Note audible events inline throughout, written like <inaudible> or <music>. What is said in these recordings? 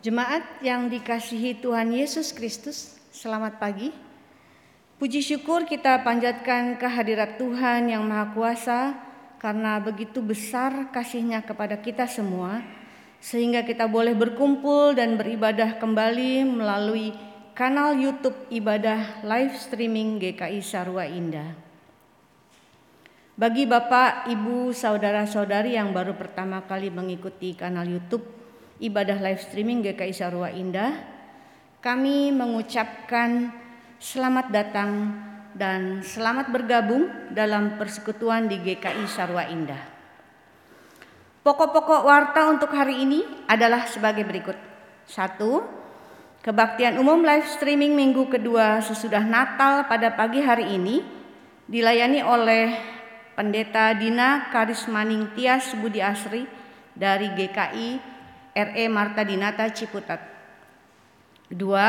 Jemaat yang dikasihi Tuhan Yesus Kristus, selamat pagi. Puji syukur kita panjatkan kehadirat Tuhan yang Maha Kuasa karena begitu besar kasihnya kepada kita semua sehingga kita boleh berkumpul dan beribadah kembali melalui kanal YouTube ibadah live streaming GKI Sarwa Indah. Bagi Bapak, Ibu, saudara-saudari yang baru pertama kali mengikuti kanal YouTube ibadah live streaming GKI Sarwa Indah, kami mengucapkan selamat datang dan selamat bergabung dalam persekutuan di GKI Sarwa Indah. Pokok-pokok warta untuk hari ini adalah sebagai berikut. Satu, kebaktian umum live streaming minggu kedua sesudah Natal pada pagi hari ini dilayani oleh Pendeta Dina Karismaning Tias Budi Asri dari GKI RE Marta Dinata Ciputat. Kedua,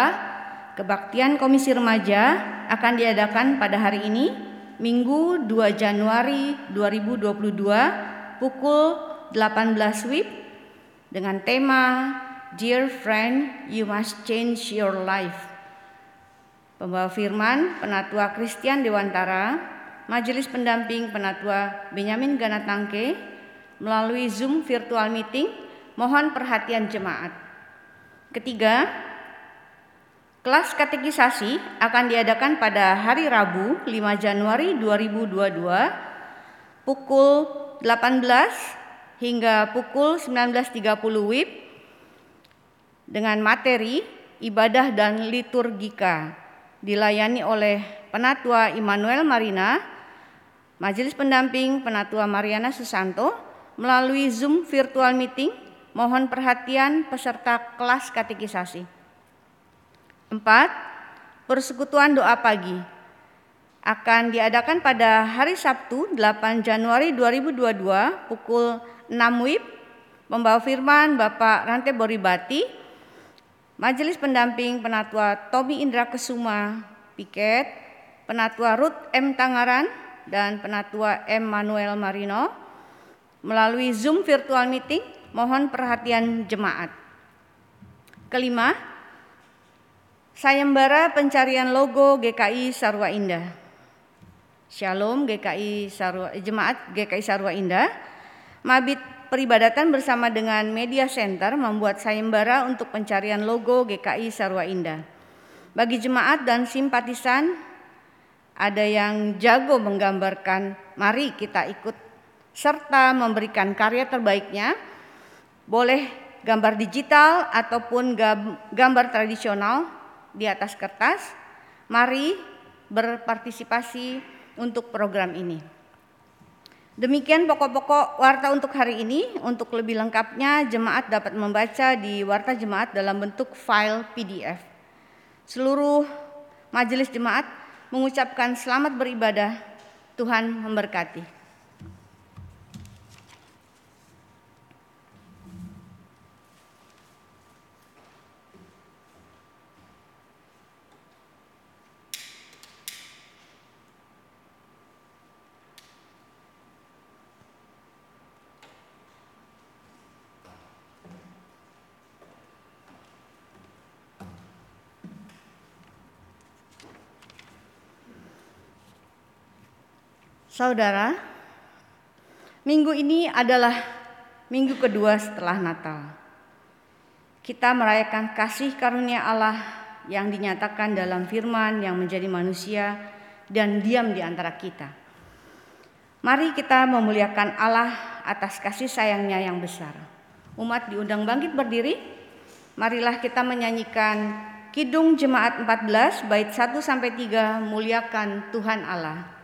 kebaktian Komisi Remaja akan diadakan pada hari ini, Minggu 2 Januari 2022 pukul 18 WIB dengan tema Dear Friend, You Must Change Your Life. Pembawa firman Penatua Christian Dewantara, Majelis Pendamping Penatua Benyamin Ganatangke melalui Zoom virtual meeting mohon perhatian jemaat. Ketiga, kelas katekisasi akan diadakan pada hari Rabu 5 Januari 2022 pukul 18 hingga pukul 19.30 WIB dengan materi ibadah dan liturgika dilayani oleh Penatua Immanuel Marina, Majelis Pendamping Penatua Mariana Susanto melalui Zoom virtual meeting mohon perhatian peserta kelas katekisasi. Empat, persekutuan doa pagi akan diadakan pada hari Sabtu 8 Januari 2022 pukul 6 WIB membawa firman Bapak Rante Boribati Majelis Pendamping Penatua Tommy Indra Kesuma Piket, Penatua Ruth M. Tangaran, dan Penatua M. Manuel Marino melalui Zoom virtual meeting mohon perhatian jemaat. Kelima, sayembara pencarian logo GKI Sarwa Indah. Shalom GKI Sarwa, Jemaat GKI Sarwa Indah. Mabit peribadatan bersama dengan Media Center membuat sayembara untuk pencarian logo GKI Sarwa Indah. Bagi jemaat dan simpatisan ada yang jago menggambarkan, mari kita ikut serta memberikan karya terbaiknya. Boleh gambar digital ataupun gambar tradisional di atas kertas. Mari berpartisipasi untuk program ini. Demikian pokok-pokok warta untuk hari ini. Untuk lebih lengkapnya, jemaat dapat membaca di warta jemaat dalam bentuk file PDF. Seluruh majelis jemaat mengucapkan selamat beribadah. Tuhan memberkati. Saudara, minggu ini adalah minggu kedua setelah Natal. Kita merayakan kasih karunia Allah yang dinyatakan dalam firman yang menjadi manusia dan diam di antara kita. Mari kita memuliakan Allah atas kasih sayangnya yang besar. Umat diundang bangkit berdiri. Marilah kita menyanyikan Kidung Jemaat 14 bait 1 sampai 3 muliakan Tuhan Allah.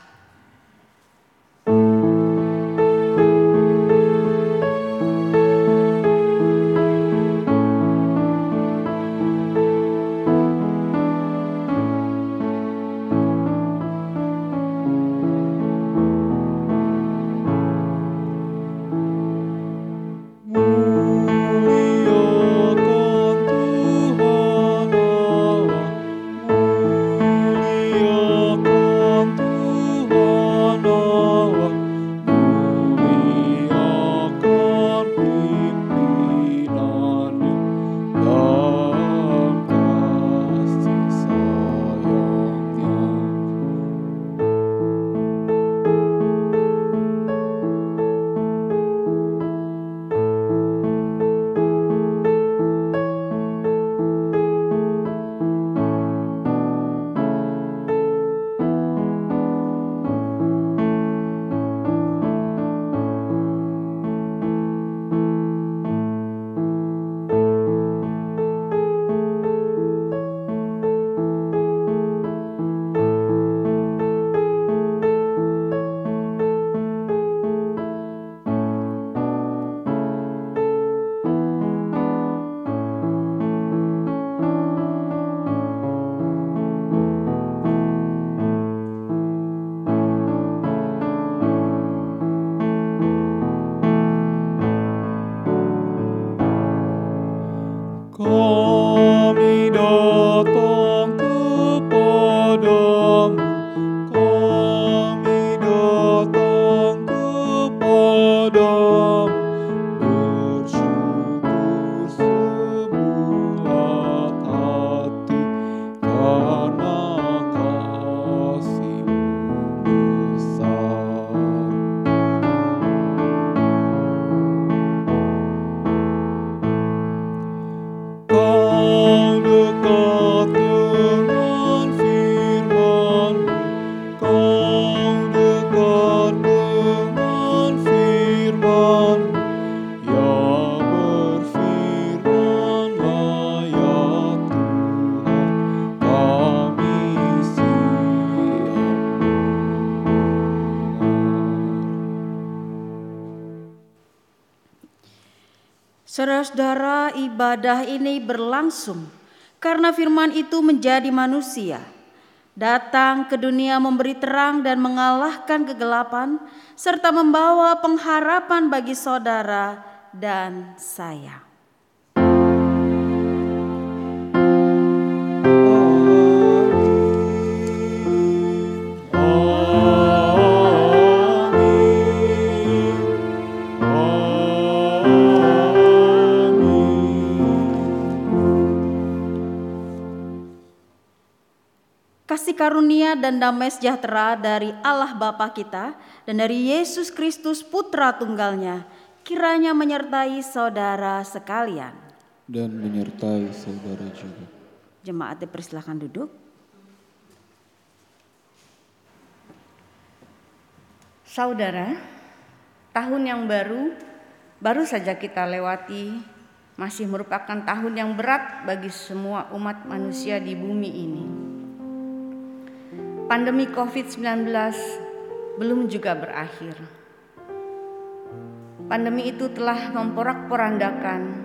Ibadah ini berlangsung karena firman itu menjadi manusia, datang ke dunia memberi terang dan mengalahkan kegelapan, serta membawa pengharapan bagi saudara dan saya. Karunia dan damai sejahtera dari Allah Bapa kita dan dari Yesus Kristus Putra Tunggalnya kiranya menyertai saudara sekalian. Dan menyertai saudara juga. Jemaat dipersilahkan duduk. Saudara, tahun yang baru baru saja kita lewati masih merupakan tahun yang berat bagi semua umat manusia di bumi ini pandemi COVID-19 belum juga berakhir. Pandemi itu telah memporak-porandakan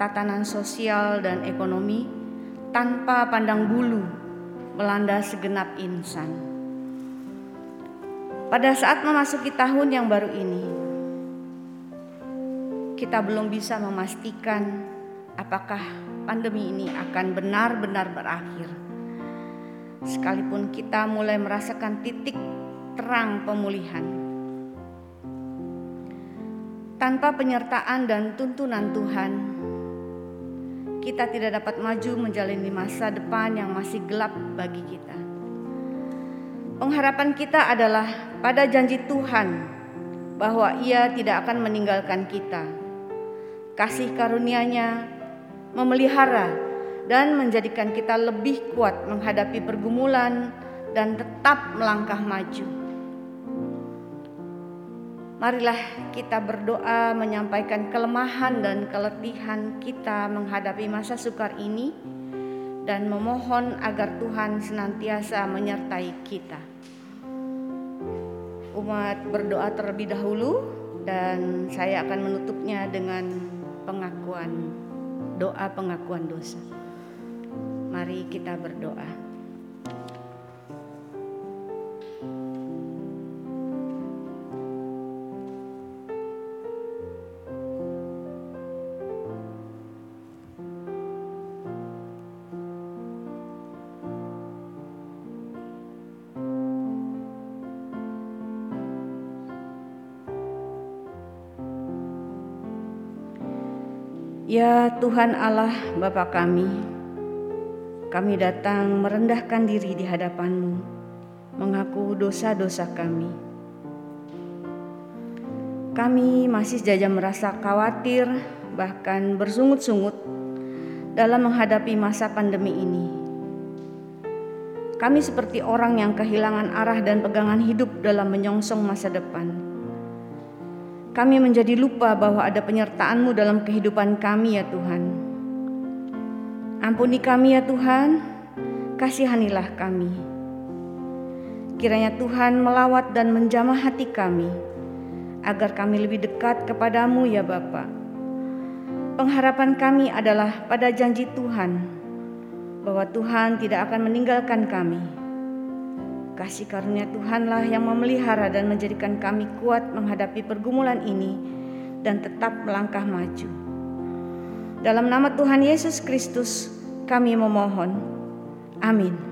tatanan sosial dan ekonomi tanpa pandang bulu melanda segenap insan. Pada saat memasuki tahun yang baru ini, kita belum bisa memastikan apakah pandemi ini akan benar-benar berakhir. Sekalipun kita mulai merasakan titik terang pemulihan. Tanpa penyertaan dan tuntunan Tuhan, kita tidak dapat maju menjalani masa depan yang masih gelap bagi kita. Pengharapan kita adalah pada janji Tuhan bahwa Ia tidak akan meninggalkan kita. Kasih karunia-Nya memelihara dan menjadikan kita lebih kuat menghadapi pergumulan dan tetap melangkah maju. Marilah kita berdoa menyampaikan kelemahan dan keletihan kita menghadapi masa sukar ini dan memohon agar Tuhan senantiasa menyertai kita. Umat berdoa terlebih dahulu dan saya akan menutupnya dengan pengakuan doa pengakuan dosa. Mari kita berdoa. Ya Tuhan Allah Bapa kami, kami datang merendahkan diri di hadapan-Mu, mengaku dosa-dosa kami. Kami masih saja merasa khawatir, bahkan bersungut-sungut dalam menghadapi masa pandemi ini. Kami seperti orang yang kehilangan arah dan pegangan hidup dalam menyongsong masa depan. Kami menjadi lupa bahwa ada penyertaan-Mu dalam kehidupan kami ya Tuhan. Ampuni kami ya Tuhan, kasihanilah kami. Kiranya Tuhan melawat dan menjamah hati kami, agar kami lebih dekat kepadamu ya Bapa. Pengharapan kami adalah pada janji Tuhan, bahwa Tuhan tidak akan meninggalkan kami Kasih karunia Tuhanlah yang memelihara dan menjadikan kami kuat menghadapi pergumulan ini dan tetap melangkah maju. Dalam nama Tuhan Yesus Kristus kami memohon. Amin.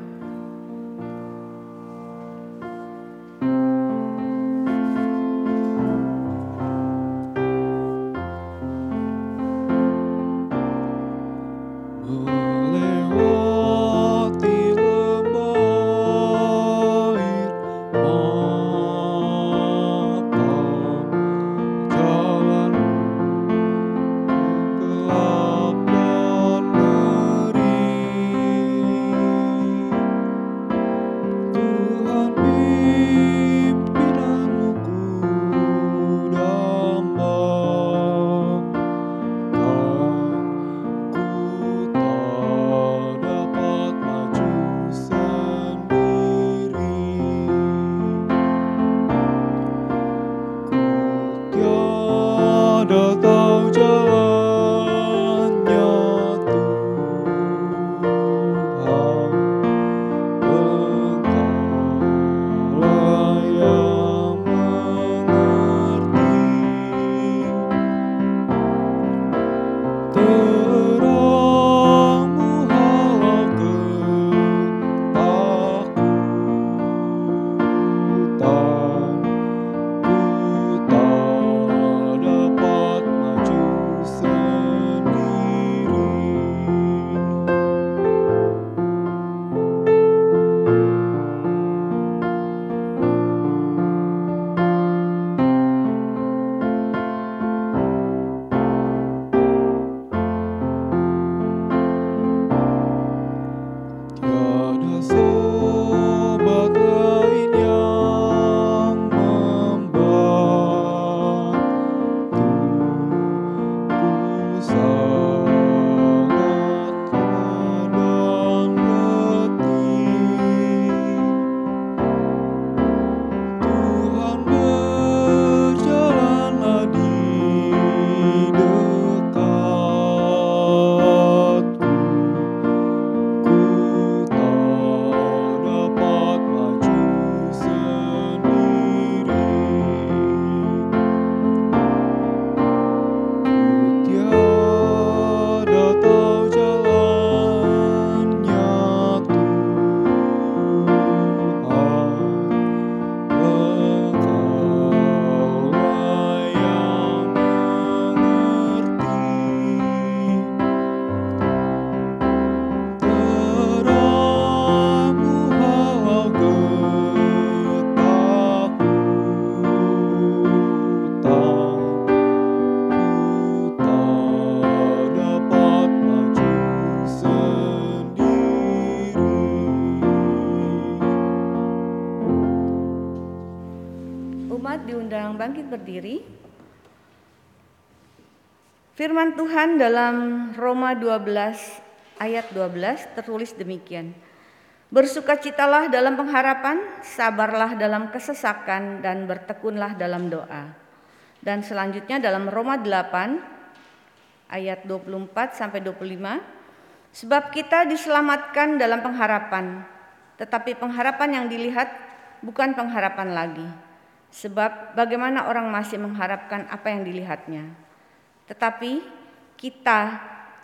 Tuhan dalam Roma 12 ayat 12 tertulis demikian. Bersukacitalah dalam pengharapan, sabarlah dalam kesesakan dan bertekunlah dalam doa. Dan selanjutnya dalam Roma 8 ayat 24 sampai 25 sebab kita diselamatkan dalam pengharapan tetapi pengharapan yang dilihat bukan pengharapan lagi sebab bagaimana orang masih mengharapkan apa yang dilihatnya. Tetapi kita,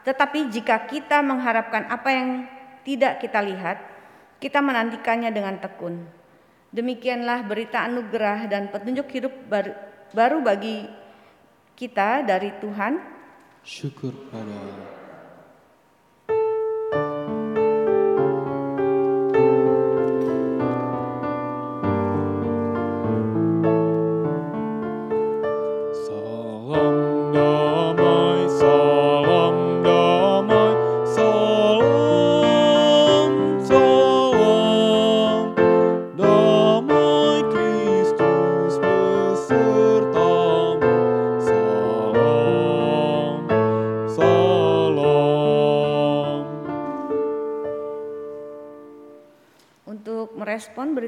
tetapi jika kita mengharapkan apa yang tidak kita lihat, kita menantikannya dengan tekun. Demikianlah berita anugerah dan petunjuk hidup baru, bagi kita dari Tuhan. Syukur pada Allah.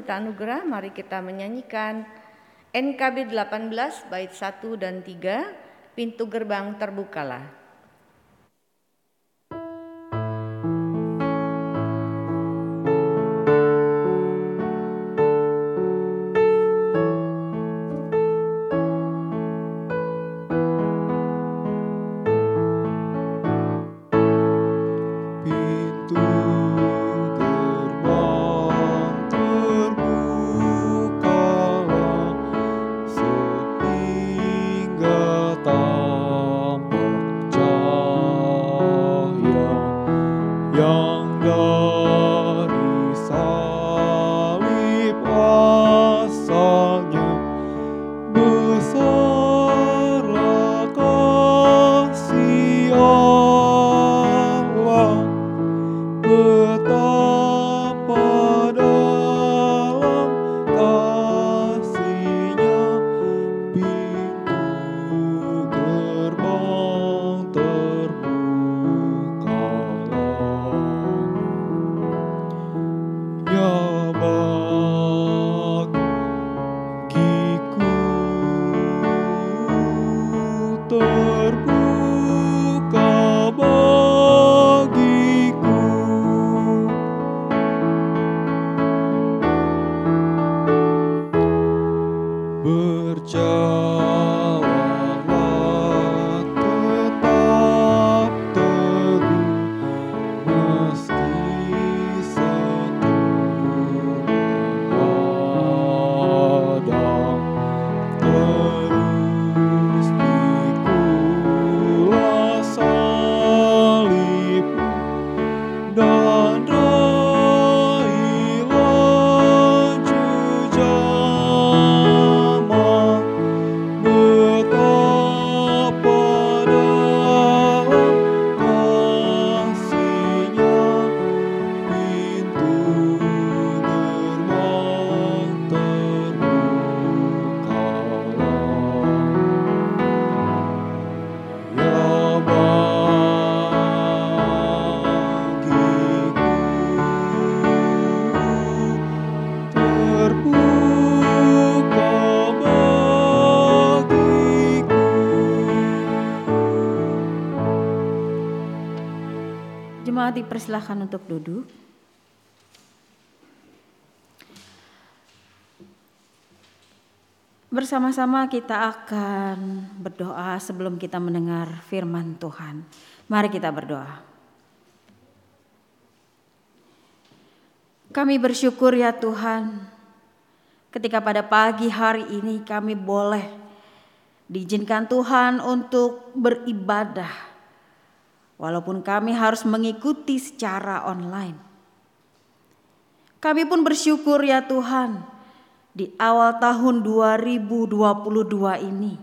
Berita anugerah, mari kita menyanyikan NKB 18 bait 1 dan 3, pintu gerbang terbukalah. Jemaat dipersilahkan untuk duduk. Bersama-sama kita akan berdoa sebelum kita mendengar firman Tuhan. Mari kita berdoa. Kami bersyukur ya Tuhan, ketika pada pagi hari ini kami boleh diizinkan Tuhan untuk beribadah walaupun kami harus mengikuti secara online. Kami pun bersyukur ya Tuhan di awal tahun 2022 ini.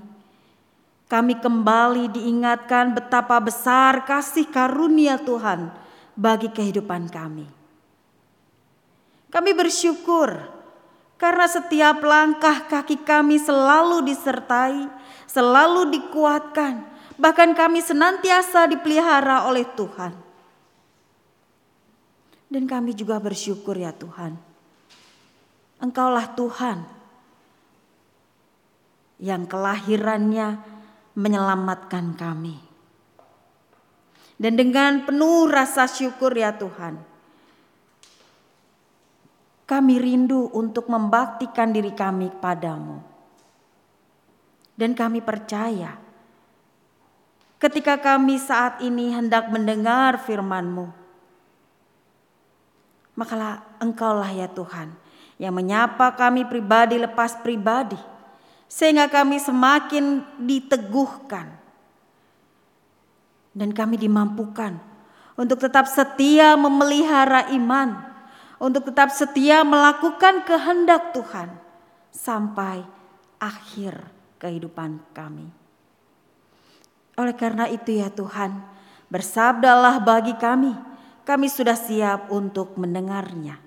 Kami kembali diingatkan betapa besar kasih karunia Tuhan bagi kehidupan kami. Kami bersyukur karena setiap langkah kaki kami selalu disertai, selalu dikuatkan, bahkan kami senantiasa dipelihara oleh Tuhan. Dan kami juga bersyukur ya Tuhan. Engkaulah Tuhan yang kelahirannya menyelamatkan kami. Dan dengan penuh rasa syukur ya Tuhan. Kami rindu untuk membaktikan diri kami padamu. Dan kami percaya ketika kami saat ini hendak mendengar firman-Mu. Makalah Engkaulah ya Tuhan yang menyapa kami pribadi lepas pribadi sehingga kami semakin diteguhkan dan kami dimampukan untuk tetap setia memelihara iman, untuk tetap setia melakukan kehendak Tuhan sampai akhir kehidupan kami. Oleh karena itu ya Tuhan, bersabdalah bagi kami. Kami sudah siap untuk mendengarnya.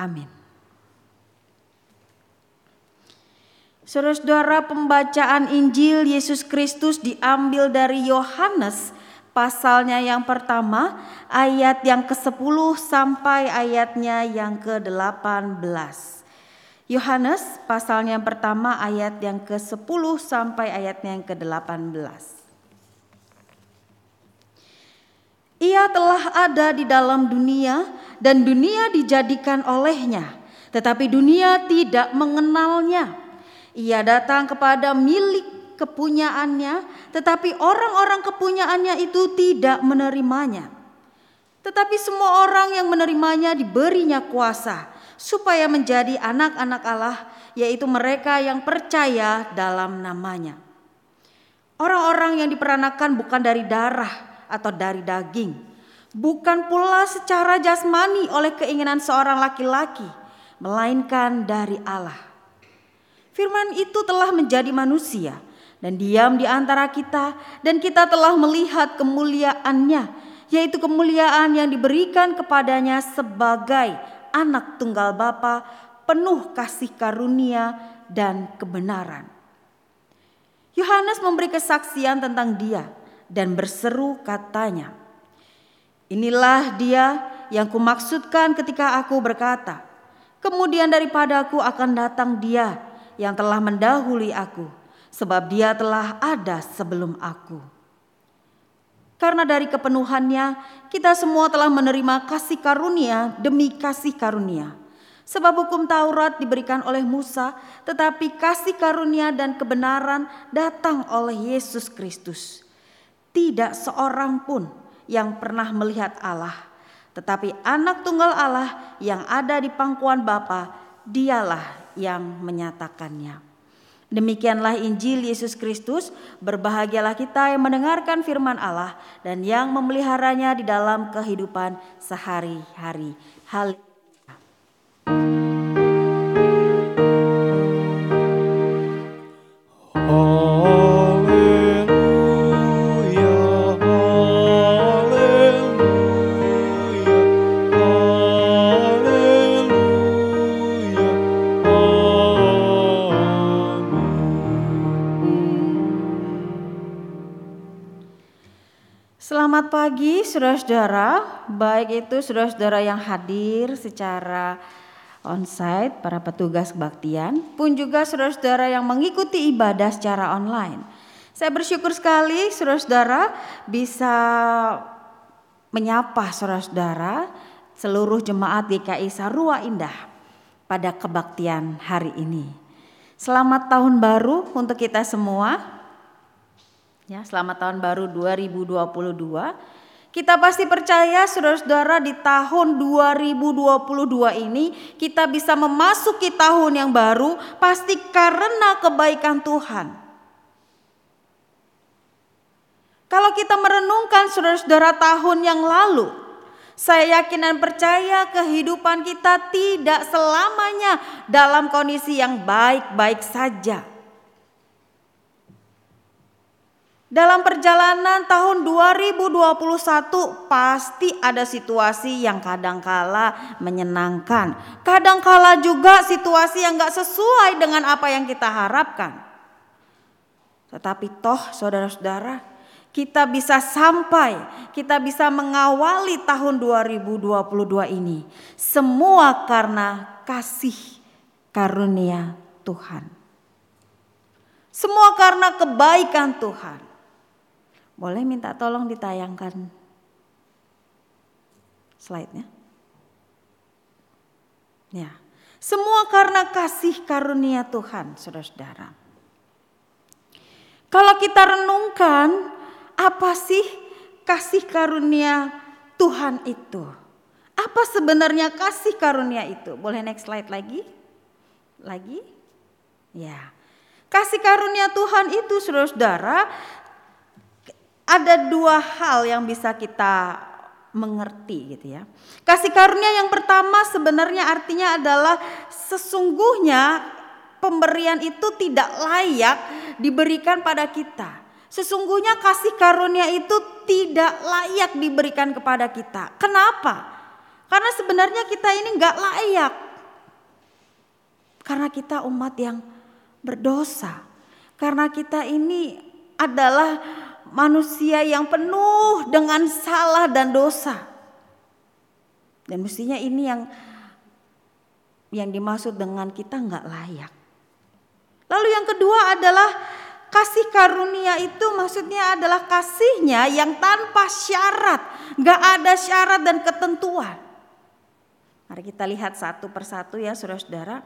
Amin. Saudara-saudara, pembacaan Injil Yesus Kristus diambil dari Yohanes pasalnya yang pertama, ayat yang ke-10 sampai ayatnya yang ke-18. Yohanes pasalnya yang pertama ayat yang ke-10 sampai ayatnya yang ke-18. Ia telah ada di dalam dunia dan dunia dijadikan olehnya, tetapi dunia tidak mengenalnya. Ia datang kepada milik kepunyaannya, tetapi orang-orang kepunyaannya itu tidak menerimanya. Tetapi semua orang yang menerimanya diberinya kuasa supaya menjadi anak-anak Allah, yaitu mereka yang percaya dalam namanya. Orang-orang yang diperanakan bukan dari darah atau dari daging, bukan pula secara jasmani oleh keinginan seorang laki-laki, melainkan dari Allah. Firman itu telah menjadi manusia dan diam di antara kita dan kita telah melihat kemuliaannya yaitu kemuliaan yang diberikan kepadanya sebagai anak tunggal Bapa penuh kasih karunia dan kebenaran. Yohanes memberi kesaksian tentang dia dan berseru katanya, Inilah dia yang kumaksudkan ketika aku berkata, Kemudian daripadaku akan datang dia yang telah mendahului aku, sebab dia telah ada sebelum aku.' Karena dari kepenuhannya kita semua telah menerima kasih karunia demi kasih karunia. Sebab hukum Taurat diberikan oleh Musa, tetapi kasih karunia dan kebenaran datang oleh Yesus Kristus. Tidak seorang pun yang pernah melihat Allah, tetapi anak tunggal Allah yang ada di pangkuan Bapa, dialah yang menyatakannya. Demikianlah Injil Yesus Kristus, berbahagialah kita yang mendengarkan firman Allah dan yang memeliharanya di dalam kehidupan sehari-hari. Haleluya. Selamat pagi saudara-saudara, baik itu saudara-saudara yang hadir secara onsite, para petugas kebaktian, pun juga saudara-saudara yang mengikuti ibadah secara online. Saya bersyukur sekali saudara-saudara bisa menyapa saudara-saudara seluruh jemaat GKI Sarua Indah pada kebaktian hari ini. Selamat tahun baru untuk kita semua. Ya, selamat tahun baru 2022. Kita pasti percaya saudara-saudara di tahun 2022 ini kita bisa memasuki tahun yang baru pasti karena kebaikan Tuhan. Kalau kita merenungkan saudara-saudara tahun yang lalu, saya yakin dan percaya kehidupan kita tidak selamanya dalam kondisi yang baik-baik saja. Dalam perjalanan tahun 2021 pasti ada situasi yang kadangkala menyenangkan. Kadangkala juga situasi yang gak sesuai dengan apa yang kita harapkan. Tetapi toh saudara-saudara kita bisa sampai, kita bisa mengawali tahun 2022 ini. Semua karena kasih karunia Tuhan. Semua karena kebaikan Tuhan. Boleh minta tolong ditayangkan slide-nya? Ya. Semua karena kasih karunia Tuhan, Saudara-saudara. Kalau kita renungkan, apa sih kasih karunia Tuhan itu? Apa sebenarnya kasih karunia itu? Boleh next slide lagi? Lagi? Ya. Kasih karunia Tuhan itu saudara-saudara ada dua hal yang bisa kita mengerti gitu ya. Kasih karunia yang pertama sebenarnya artinya adalah sesungguhnya pemberian itu tidak layak diberikan pada kita. Sesungguhnya kasih karunia itu tidak layak diberikan kepada kita. Kenapa? Karena sebenarnya kita ini nggak layak. Karena kita umat yang berdosa. Karena kita ini adalah manusia yang penuh dengan salah dan dosa. Dan mestinya ini yang yang dimaksud dengan kita nggak layak. Lalu yang kedua adalah kasih karunia itu maksudnya adalah kasihnya yang tanpa syarat, nggak ada syarat dan ketentuan. Mari kita lihat satu persatu ya saudara-saudara.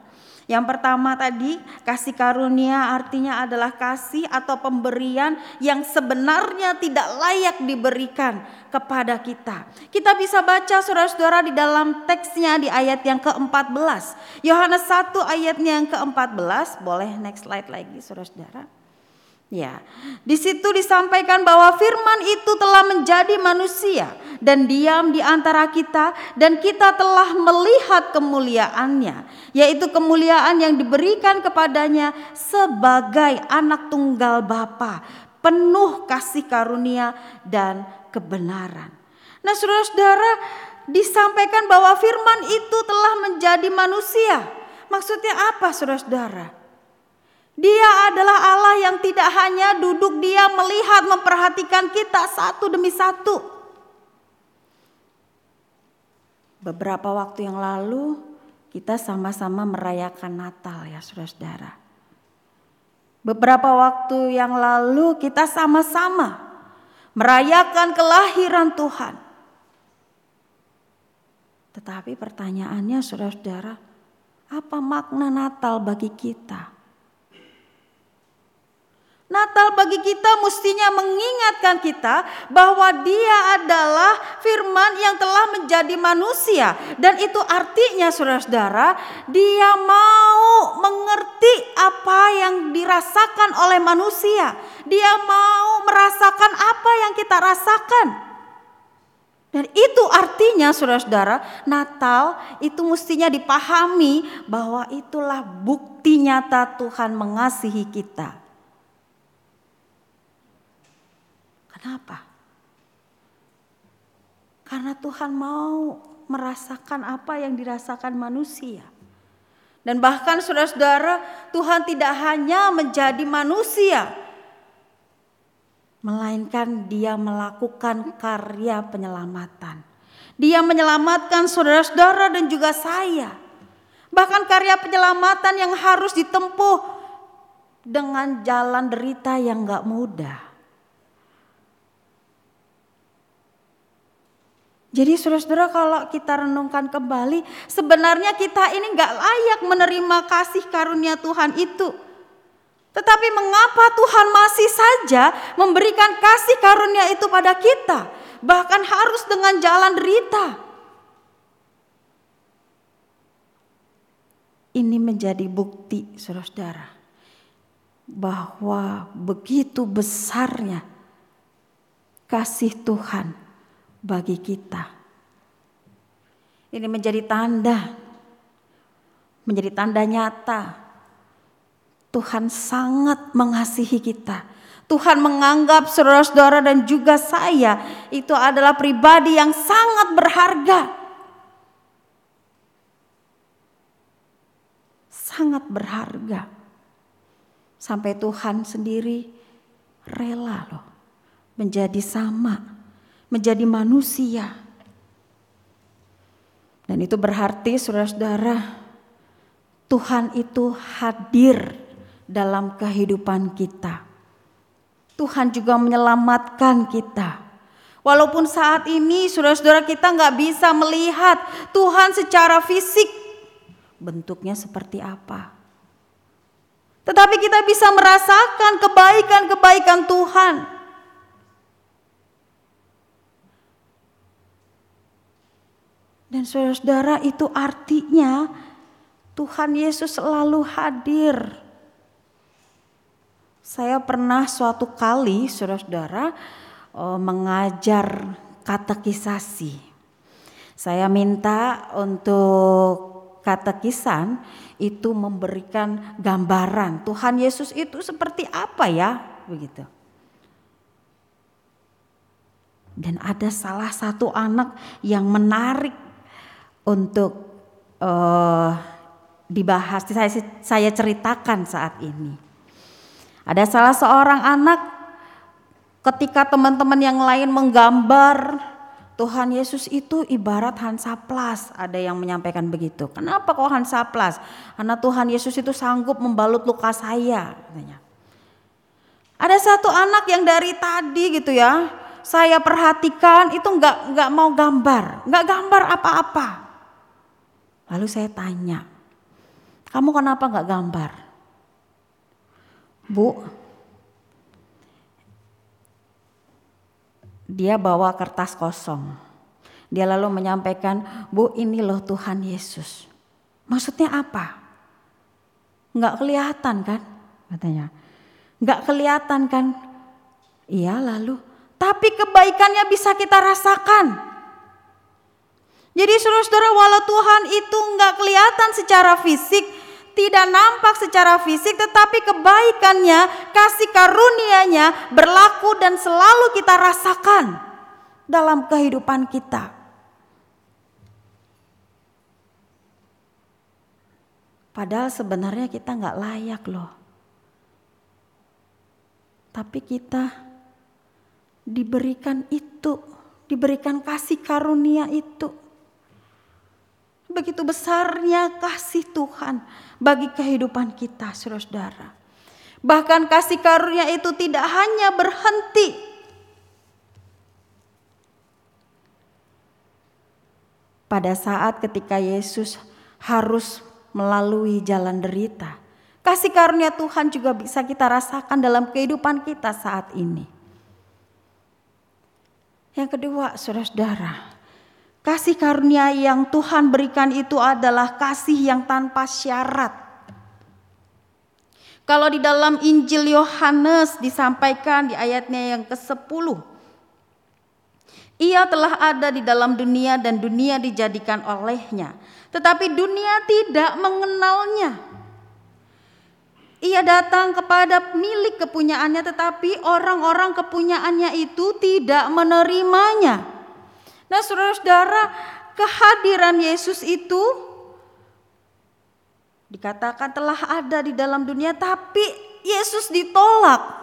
Yang pertama tadi kasih karunia artinya adalah kasih atau pemberian yang sebenarnya tidak layak diberikan kepada kita. Kita bisa baca saudara-saudara di dalam teksnya di ayat yang ke-14. Yohanes 1 ayatnya yang ke-14. Boleh next slide lagi saudara-saudara. Ya, di situ disampaikan bahwa firman itu telah menjadi manusia dan diam di antara kita dan kita telah melihat kemuliaannya, yaitu kemuliaan yang diberikan kepadanya sebagai anak tunggal Bapa, penuh kasih karunia dan kebenaran. Nah, Saudara-saudara, disampaikan bahwa firman itu telah menjadi manusia. Maksudnya apa, Saudara-saudara? Dia adalah Allah yang tidak hanya duduk dia melihat memperhatikan kita satu demi satu. Beberapa waktu yang lalu kita sama-sama merayakan Natal ya saudara-saudara. Beberapa waktu yang lalu kita sama-sama merayakan kelahiran Tuhan. Tetapi pertanyaannya saudara-saudara, apa makna Natal bagi kita? Natal bagi kita mestinya mengingatkan kita bahwa Dia adalah firman yang telah menjadi manusia, dan itu artinya, saudara-saudara, Dia mau mengerti apa yang dirasakan oleh manusia. Dia mau merasakan apa yang kita rasakan. Dan itu artinya saudara-saudara Natal itu mestinya dipahami bahwa itulah bukti nyata Tuhan mengasihi kita. Kenapa? Karena Tuhan mau merasakan apa yang dirasakan manusia. Dan bahkan saudara-saudara, Tuhan tidak hanya menjadi manusia, melainkan Dia melakukan karya penyelamatan. Dia menyelamatkan saudara-saudara dan juga saya. Bahkan karya penyelamatan yang harus ditempuh dengan jalan derita yang gak mudah. Jadi saudara-saudara kalau kita renungkan kembali sebenarnya kita ini nggak layak menerima kasih karunia Tuhan itu. Tetapi mengapa Tuhan masih saja memberikan kasih karunia itu pada kita? Bahkan harus dengan jalan derita. Ini menjadi bukti saudara-saudara bahwa begitu besarnya kasih Tuhan bagi kita. Ini menjadi tanda, menjadi tanda nyata. Tuhan sangat mengasihi kita. Tuhan menganggap saudara-saudara dan juga saya itu adalah pribadi yang sangat berharga. Sangat berharga. Sampai Tuhan sendiri rela loh menjadi sama, menjadi manusia. Dan itu berarti saudara-saudara Tuhan itu hadir dalam kehidupan kita. Tuhan juga menyelamatkan kita. Walaupun saat ini saudara-saudara kita nggak bisa melihat Tuhan secara fisik bentuknya seperti apa. Tetapi kita bisa merasakan kebaikan-kebaikan Tuhan. Dan saudara-saudara itu artinya Tuhan Yesus selalu hadir. Saya pernah suatu kali saudara-saudara eh, mengajar katekisasi. Saya minta untuk katekisan itu memberikan gambaran Tuhan Yesus itu seperti apa ya begitu. Dan ada salah satu anak yang menarik untuk uh, dibahas, saya, saya ceritakan saat ini. Ada salah seorang anak ketika teman-teman yang lain menggambar Tuhan Yesus itu ibarat Hansaplas. Ada yang menyampaikan begitu. Kenapa kok Hansaplas? Karena Tuhan Yesus itu sanggup membalut luka saya. Katanya. Ada satu anak yang dari tadi gitu ya, saya perhatikan itu nggak nggak mau gambar, nggak gambar apa-apa. Lalu saya tanya, kamu kenapa nggak gambar? Bu, dia bawa kertas kosong. Dia lalu menyampaikan, Bu ini loh Tuhan Yesus. Maksudnya apa? Nggak kelihatan kan? Katanya. Nggak kelihatan kan? Iya lalu. Tapi kebaikannya bisa kita rasakan. Jadi saudara-saudara walau Tuhan itu nggak kelihatan secara fisik, tidak nampak secara fisik tetapi kebaikannya, kasih karunia-Nya berlaku dan selalu kita rasakan dalam kehidupan kita. Padahal sebenarnya kita nggak layak loh. Tapi kita diberikan itu, diberikan kasih karunia itu. Begitu besarnya kasih Tuhan bagi kehidupan kita, saudara-saudara. Bahkan kasih karunia itu tidak hanya berhenti pada saat ketika Yesus harus melalui jalan derita. Kasih karunia Tuhan juga bisa kita rasakan dalam kehidupan kita saat ini. Yang kedua, saudara-saudara, Kasih karunia yang Tuhan berikan itu adalah kasih yang tanpa syarat. Kalau di dalam Injil Yohanes disampaikan di ayatnya yang ke-10. Ia telah ada di dalam dunia dan dunia dijadikan olehnya. Tetapi dunia tidak mengenalnya. Ia datang kepada milik kepunyaannya tetapi orang-orang kepunyaannya itu tidak menerimanya. Nah saudara-saudara kehadiran Yesus itu dikatakan telah ada di dalam dunia tapi Yesus ditolak.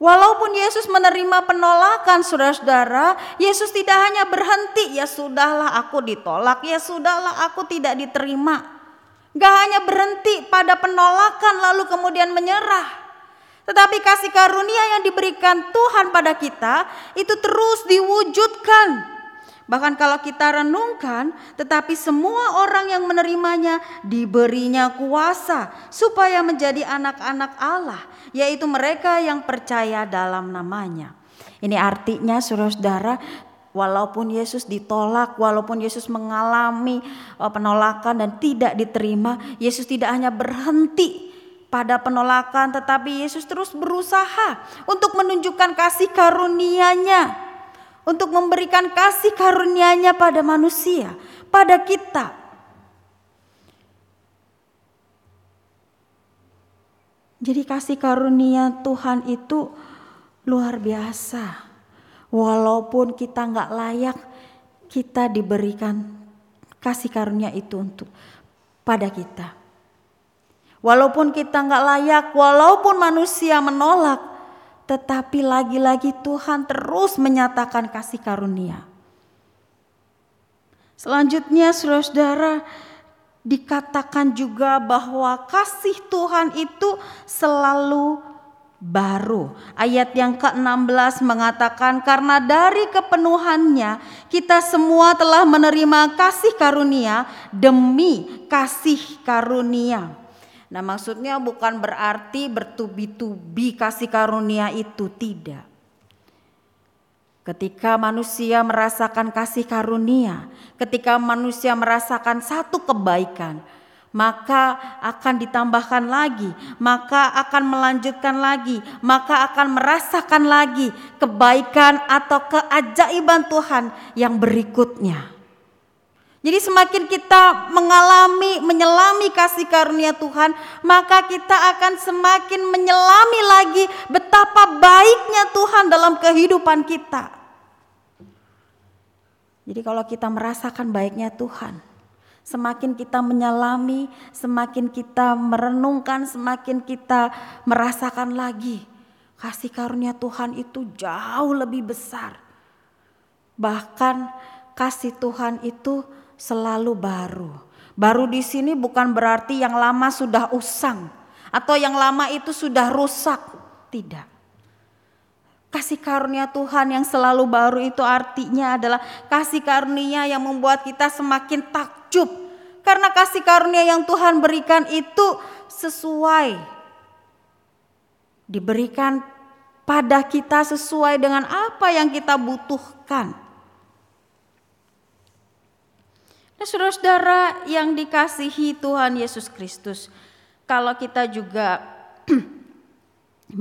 Walaupun Yesus menerima penolakan saudara-saudara, Yesus tidak hanya berhenti, ya sudahlah aku ditolak, ya sudahlah aku tidak diterima. Gak hanya berhenti pada penolakan lalu kemudian menyerah. Tetapi kasih karunia yang diberikan Tuhan pada kita itu terus diwujudkan. Bahkan kalau kita renungkan, tetapi semua orang yang menerimanya diberinya kuasa supaya menjadi anak-anak Allah, yaitu mereka yang percaya dalam namanya. Ini artinya saudara-saudara, walaupun Yesus ditolak, walaupun Yesus mengalami eh, penolakan dan tidak diterima, Yesus tidak hanya berhenti pada penolakan tetapi Yesus terus berusaha untuk menunjukkan kasih karunia-Nya untuk memberikan kasih karunia-Nya pada manusia, pada kita. Jadi kasih karunia Tuhan itu luar biasa. Walaupun kita nggak layak, kita diberikan kasih karunia itu untuk pada kita. Walaupun kita nggak layak, walaupun manusia menolak, tetapi lagi-lagi Tuhan terus menyatakan kasih karunia. Selanjutnya saudara-saudara dikatakan juga bahwa kasih Tuhan itu selalu baru. Ayat yang ke-16 mengatakan karena dari kepenuhannya kita semua telah menerima kasih karunia demi kasih karunia. Nah, maksudnya bukan berarti bertubi-tubi kasih karunia itu tidak. Ketika manusia merasakan kasih karunia, ketika manusia merasakan satu kebaikan, maka akan ditambahkan lagi, maka akan melanjutkan lagi, maka akan merasakan lagi kebaikan atau keajaiban Tuhan yang berikutnya. Jadi semakin kita mengalami, menyelami kasih karunia Tuhan, maka kita akan semakin menyelami lagi betapa baiknya Tuhan dalam kehidupan kita. Jadi kalau kita merasakan baiknya Tuhan, semakin kita menyalami, semakin kita merenungkan, semakin kita merasakan lagi kasih karunia Tuhan itu jauh lebih besar. Bahkan kasih Tuhan itu selalu baru. Baru di sini bukan berarti yang lama sudah usang atau yang lama itu sudah rusak. Tidak. Kasih karunia Tuhan yang selalu baru itu artinya adalah kasih karunia yang membuat kita semakin takjub. Karena kasih karunia yang Tuhan berikan itu sesuai. Diberikan pada kita sesuai dengan apa yang kita butuhkan. Nah saudara-saudara yang dikasihi Tuhan Yesus Kristus. Kalau kita juga <clears throat>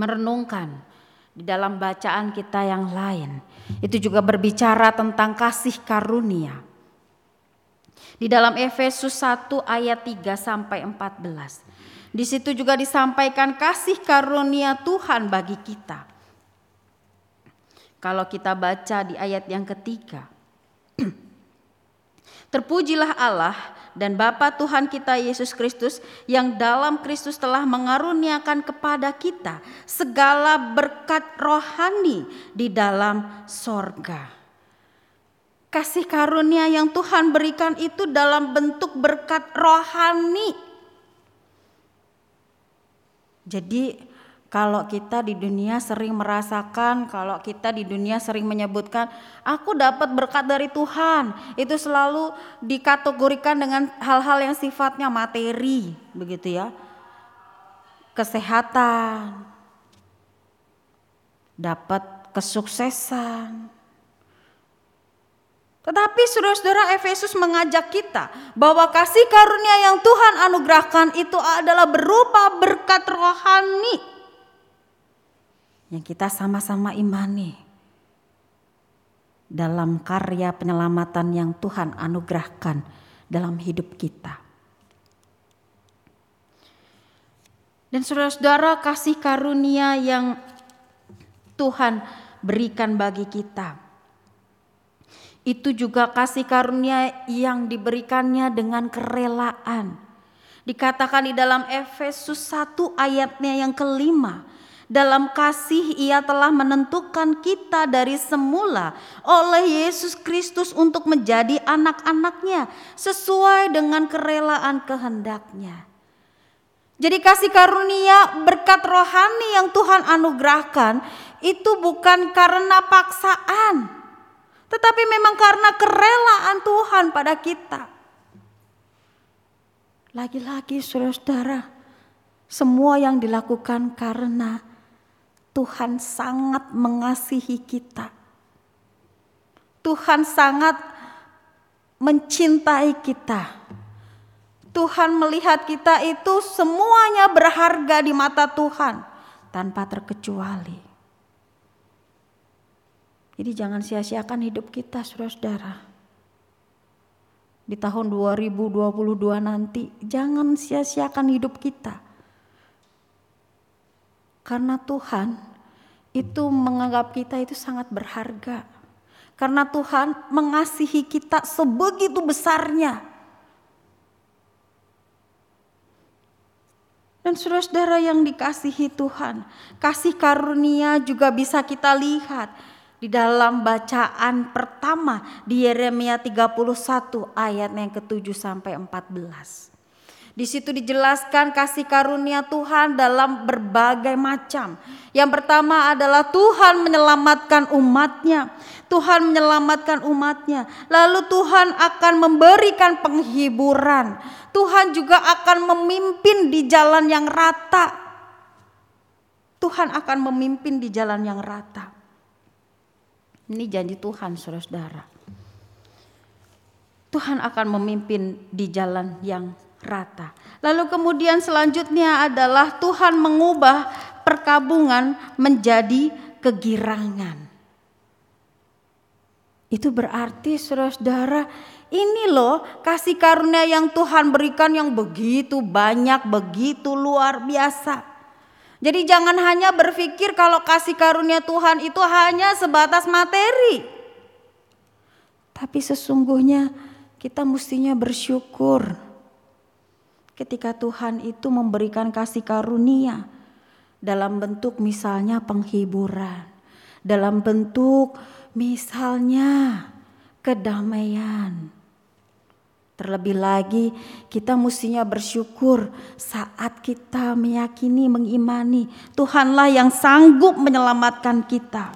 merenungkan di dalam bacaan kita yang lain. Itu juga berbicara tentang kasih karunia. Di dalam Efesus 1 ayat 3 sampai 14. Di situ juga disampaikan kasih karunia Tuhan bagi kita. Kalau kita baca di ayat yang ketiga. <clears throat> Terpujilah Allah dan Bapa Tuhan kita Yesus Kristus yang dalam Kristus telah mengaruniakan kepada kita segala berkat rohani di dalam sorga. Kasih karunia yang Tuhan berikan itu dalam bentuk berkat rohani. Jadi kalau kita di dunia sering merasakan, kalau kita di dunia sering menyebutkan, aku dapat berkat dari Tuhan, itu selalu dikategorikan dengan hal-hal yang sifatnya materi, begitu ya. Kesehatan, dapat kesuksesan. Tetapi saudara-saudara Efesus mengajak kita bahwa kasih karunia yang Tuhan anugerahkan itu adalah berupa berkat rohani yang kita sama-sama imani dalam karya penyelamatan yang Tuhan anugerahkan dalam hidup kita. Dan saudara-saudara kasih karunia yang Tuhan berikan bagi kita. Itu juga kasih karunia yang diberikannya dengan kerelaan. Dikatakan di dalam Efesus 1 ayatnya yang kelima dalam kasih ia telah menentukan kita dari semula oleh Yesus Kristus untuk menjadi anak-anaknya sesuai dengan kerelaan kehendaknya. Jadi kasih karunia berkat rohani yang Tuhan anugerahkan itu bukan karena paksaan. Tetapi memang karena kerelaan Tuhan pada kita. Lagi-lagi saudara-saudara, semua yang dilakukan karena Tuhan sangat mengasihi kita. Tuhan sangat mencintai kita. Tuhan melihat kita itu semuanya berharga di mata Tuhan tanpa terkecuali. Jadi jangan sia-siakan hidup kita saudara-saudara. Di tahun 2022 nanti jangan sia-siakan hidup kita Karena Tuhan itu menganggap kita itu sangat berharga. Karena Tuhan mengasihi kita sebegitu besarnya. Dan saudara-saudara yang dikasihi Tuhan, kasih karunia juga bisa kita lihat di dalam bacaan pertama di Yeremia 31 ayat yang ke-7 sampai 14. Di situ dijelaskan kasih karunia Tuhan dalam berbagai macam. Yang pertama adalah Tuhan menyelamatkan umatnya. Tuhan menyelamatkan umatnya. Lalu Tuhan akan memberikan penghiburan. Tuhan juga akan memimpin di jalan yang rata. Tuhan akan memimpin di jalan yang rata. Ini janji Tuhan, saudara-saudara. Tuhan akan memimpin di jalan yang rata. Lalu kemudian selanjutnya adalah Tuhan mengubah perkabungan menjadi kegirangan. Itu berarti saudara-saudara ini loh kasih karunia yang Tuhan berikan yang begitu banyak, begitu luar biasa. Jadi jangan hanya berpikir kalau kasih karunia Tuhan itu hanya sebatas materi. Tapi sesungguhnya kita mestinya bersyukur ketika Tuhan itu memberikan kasih karunia dalam bentuk misalnya penghiburan, dalam bentuk misalnya kedamaian. Terlebih lagi kita mestinya bersyukur saat kita meyakini, mengimani Tuhanlah yang sanggup menyelamatkan kita.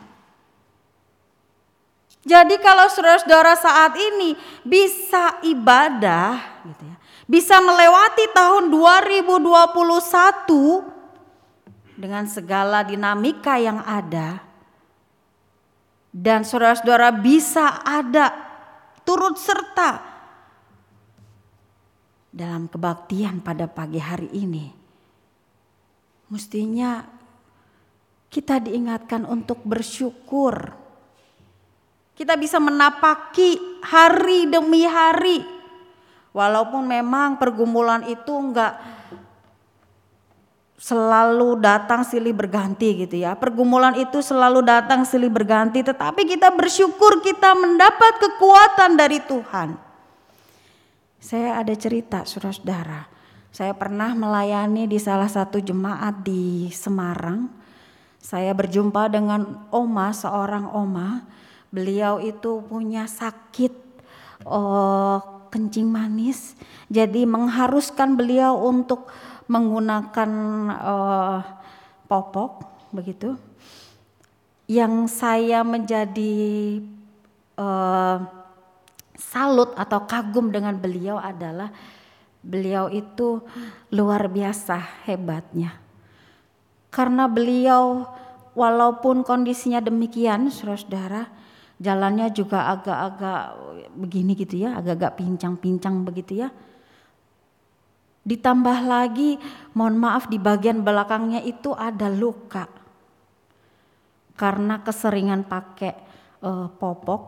Jadi kalau saudara-saudara saat ini bisa ibadah gitu ya, bisa melewati tahun 2021 dengan segala dinamika yang ada dan saudara-saudara bisa ada turut serta dalam kebaktian pada pagi hari ini. Mestinya kita diingatkan untuk bersyukur. Kita bisa menapaki hari demi hari Walaupun memang pergumulan itu enggak selalu datang silih berganti gitu ya. Pergumulan itu selalu datang silih berganti, tetapi kita bersyukur kita mendapat kekuatan dari Tuhan. Saya ada cerita saudara-saudara. Saya pernah melayani di salah satu jemaat di Semarang. Saya berjumpa dengan oma, seorang oma. Beliau itu punya sakit oh, kencing manis. Jadi mengharuskan beliau untuk menggunakan uh, popok begitu. Yang saya menjadi uh, salut atau kagum dengan beliau adalah beliau itu luar biasa hebatnya. Karena beliau walaupun kondisinya demikian, saudara-saudara, jalannya juga agak-agak begini gitu ya, agak-agak pincang-pincang begitu ya. Ditambah lagi, mohon maaf di bagian belakangnya itu ada luka. Karena keseringan pakai uh, popok.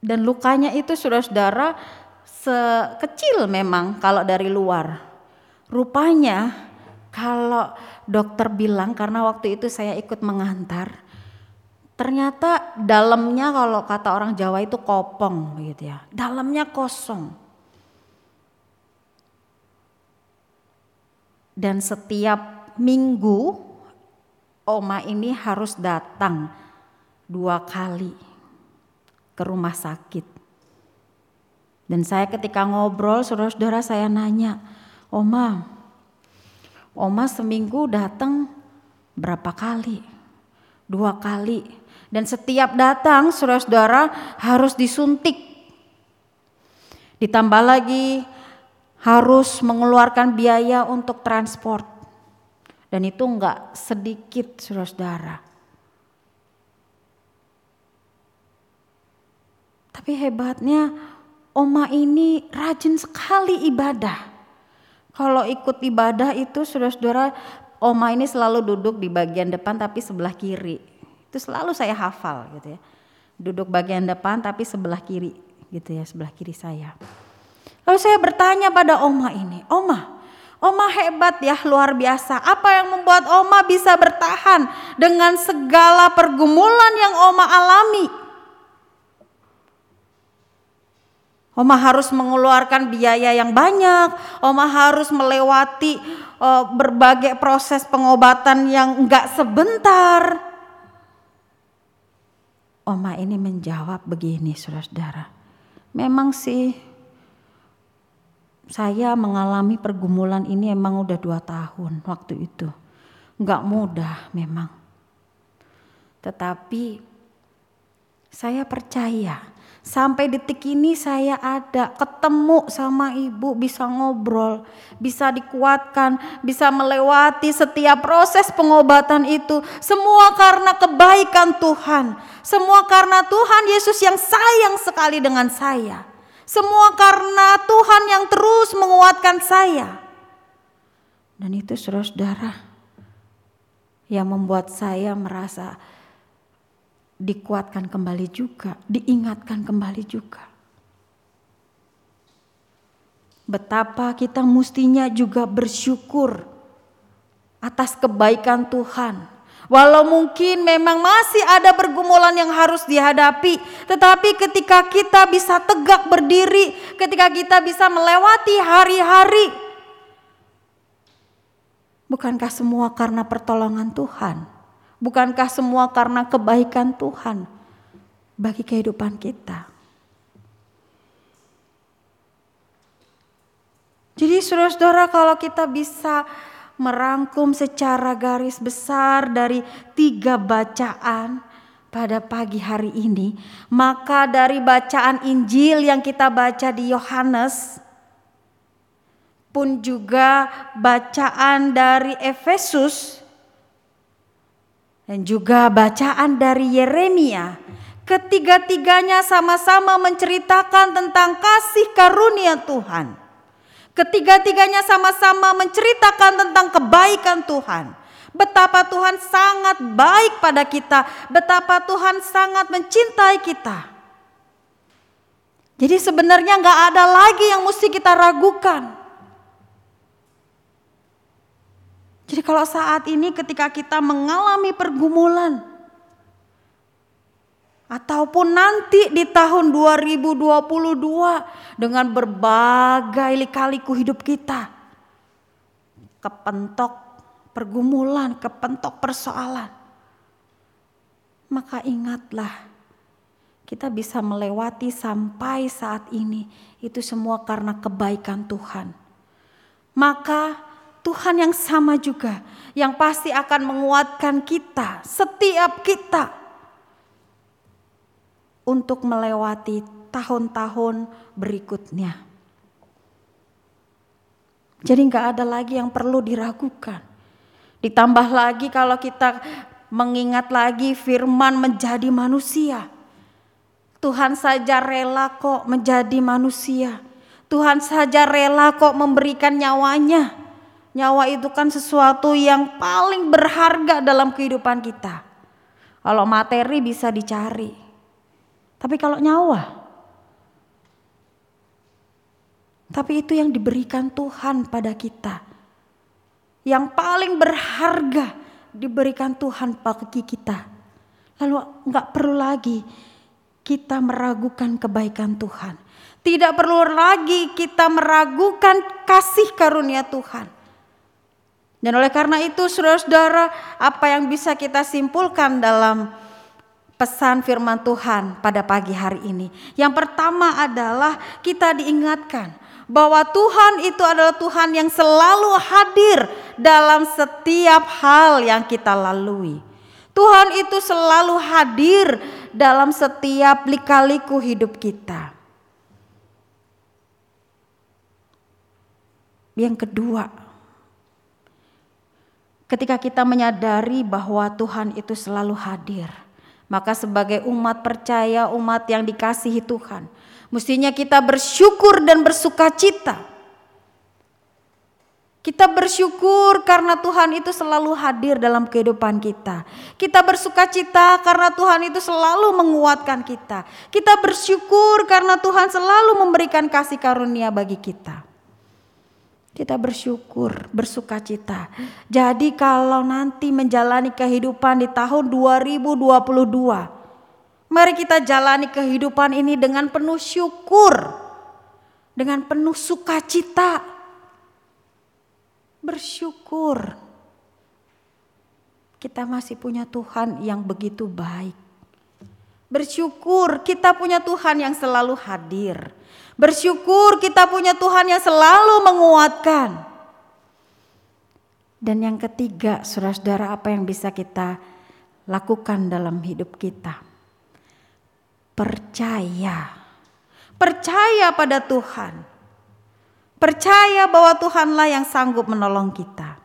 Dan lukanya itu saudara-saudara sekecil memang kalau dari luar. Rupanya kalau dokter bilang karena waktu itu saya ikut mengantar, Ternyata dalamnya kalau kata orang Jawa itu kopong gitu ya. Dalamnya kosong. Dan setiap minggu oma ini harus datang dua kali ke rumah sakit. Dan saya ketika ngobrol saudara-saudara saya nanya, Oma, Oma seminggu datang berapa kali? Dua kali. Dan setiap datang saudara-saudara harus disuntik. Ditambah lagi harus mengeluarkan biaya untuk transport. Dan itu enggak sedikit saudara-saudara. Tapi hebatnya Oma ini rajin sekali ibadah. Kalau ikut ibadah itu saudara-saudara Oma ini selalu duduk di bagian depan tapi sebelah kiri. Itu selalu saya hafal gitu ya. Duduk bagian depan tapi sebelah kiri gitu ya, sebelah kiri saya. Lalu saya bertanya pada Oma ini, Oma, Oma hebat ya, luar biasa. Apa yang membuat Oma bisa bertahan dengan segala pergumulan yang Oma alami? Oma harus mengeluarkan biaya yang banyak. Oma harus melewati uh, berbagai proses pengobatan yang enggak sebentar. Oma ini menjawab begini, saudara-saudara. Memang sih saya mengalami pergumulan ini emang udah dua tahun waktu itu. Nggak mudah memang. Tetapi saya percaya sampai detik ini saya ada ketemu sama ibu bisa ngobrol, bisa dikuatkan, bisa melewati setiap proses pengobatan itu. Semua karena kebaikan Tuhan. Semua karena Tuhan Yesus yang sayang sekali dengan saya. Semua karena Tuhan yang terus menguatkan saya. Dan itu saudara-saudara yang membuat saya merasa dikuatkan kembali juga, diingatkan kembali juga. Betapa kita mestinya juga bersyukur atas kebaikan Tuhan Walau mungkin memang masih ada pergumulan yang harus dihadapi, tetapi ketika kita bisa tegak berdiri, ketika kita bisa melewati hari-hari, bukankah semua karena pertolongan Tuhan? Bukankah semua karena kebaikan Tuhan bagi kehidupan kita? Jadi saudara-saudara kalau kita bisa merangkum secara garis besar dari tiga bacaan pada pagi hari ini, maka dari bacaan Injil yang kita baca di Yohanes pun juga bacaan dari Efesus dan juga bacaan dari Yeremia, ketiga-tiganya sama-sama menceritakan tentang kasih karunia Tuhan. Ketiga-tiganya sama-sama menceritakan tentang kebaikan Tuhan. Betapa Tuhan sangat baik pada kita, betapa Tuhan sangat mencintai kita. Jadi sebenarnya nggak ada lagi yang mesti kita ragukan. Jadi kalau saat ini ketika kita mengalami pergumulan, ataupun nanti di tahun 2022 dengan berbagai lika-liku hidup kita. Kepentok pergumulan, kepentok persoalan. Maka ingatlah kita bisa melewati sampai saat ini itu semua karena kebaikan Tuhan. Maka Tuhan yang sama juga yang pasti akan menguatkan kita, setiap kita untuk melewati tahun-tahun berikutnya. Jadi nggak ada lagi yang perlu diragukan. Ditambah lagi kalau kita mengingat lagi firman menjadi manusia. Tuhan saja rela kok menjadi manusia. Tuhan saja rela kok memberikan nyawanya. Nyawa itu kan sesuatu yang paling berharga dalam kehidupan kita. Kalau materi bisa dicari, tapi kalau nyawa, tapi itu yang diberikan Tuhan pada kita. Yang paling berharga diberikan Tuhan bagi kita. Lalu nggak perlu lagi kita meragukan kebaikan Tuhan. Tidak perlu lagi kita meragukan kasih karunia Tuhan. Dan oleh karena itu saudara-saudara apa yang bisa kita simpulkan dalam pesan firman Tuhan pada pagi hari ini. Yang pertama adalah kita diingatkan bahwa Tuhan itu adalah Tuhan yang selalu hadir dalam setiap hal yang kita lalui. Tuhan itu selalu hadir dalam setiap lika-liku hidup kita. Yang kedua, ketika kita menyadari bahwa Tuhan itu selalu hadir, maka sebagai umat percaya, umat yang dikasihi Tuhan, mestinya kita bersyukur dan bersuka cita. Kita bersyukur karena Tuhan itu selalu hadir dalam kehidupan kita. Kita bersuka cita karena Tuhan itu selalu menguatkan kita. Kita bersyukur karena Tuhan selalu memberikan kasih karunia bagi kita. Kita bersyukur, bersuka cita. Jadi kalau nanti menjalani kehidupan di tahun 2022, mari kita jalani kehidupan ini dengan penuh syukur, dengan penuh sukacita. Bersyukur. Kita masih punya Tuhan yang begitu baik. Bersyukur kita punya Tuhan yang selalu hadir. Bersyukur kita punya Tuhan yang selalu menguatkan. Dan yang ketiga, saudara-saudara, apa yang bisa kita lakukan dalam hidup kita? Percaya. Percaya pada Tuhan. Percaya bahwa Tuhanlah yang sanggup menolong kita.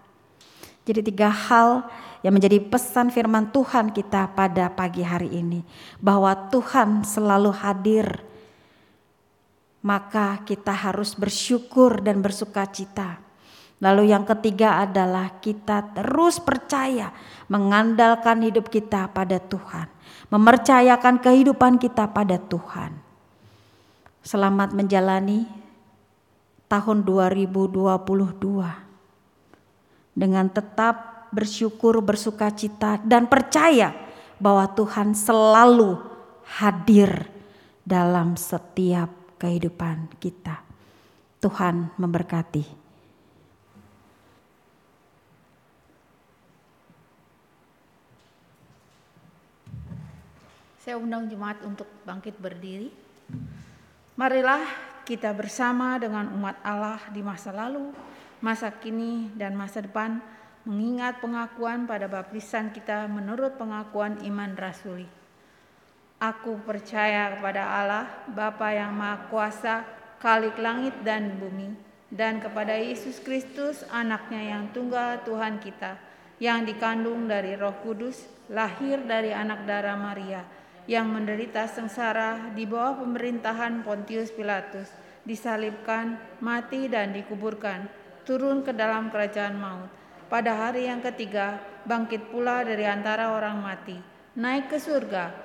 Jadi tiga hal yang menjadi pesan firman Tuhan kita pada pagi hari ini. Bahwa Tuhan selalu hadir. Maka kita harus bersyukur dan bersuka cita. Lalu yang ketiga adalah kita terus percaya mengandalkan hidup kita pada Tuhan. Mempercayakan kehidupan kita pada Tuhan. Selamat menjalani tahun 2022 dengan tetap bersyukur, bersuka cita, dan percaya bahwa Tuhan selalu hadir dalam setiap kehidupan kita. Tuhan memberkati. Saya undang jemaat untuk bangkit berdiri. Marilah kita bersama dengan umat Allah di masa lalu, masa kini, dan masa depan mengingat pengakuan pada baptisan kita menurut pengakuan iman rasuli. Aku percaya kepada Allah, Bapa yang Maha Kuasa, Khalik langit dan bumi, dan kepada Yesus Kristus, anaknya yang tunggal Tuhan kita, yang dikandung dari roh kudus, lahir dari anak darah Maria, yang menderita sengsara di bawah pemerintahan Pontius Pilatus, disalibkan, mati dan dikuburkan, turun ke dalam kerajaan maut. Pada hari yang ketiga, bangkit pula dari antara orang mati, naik ke surga,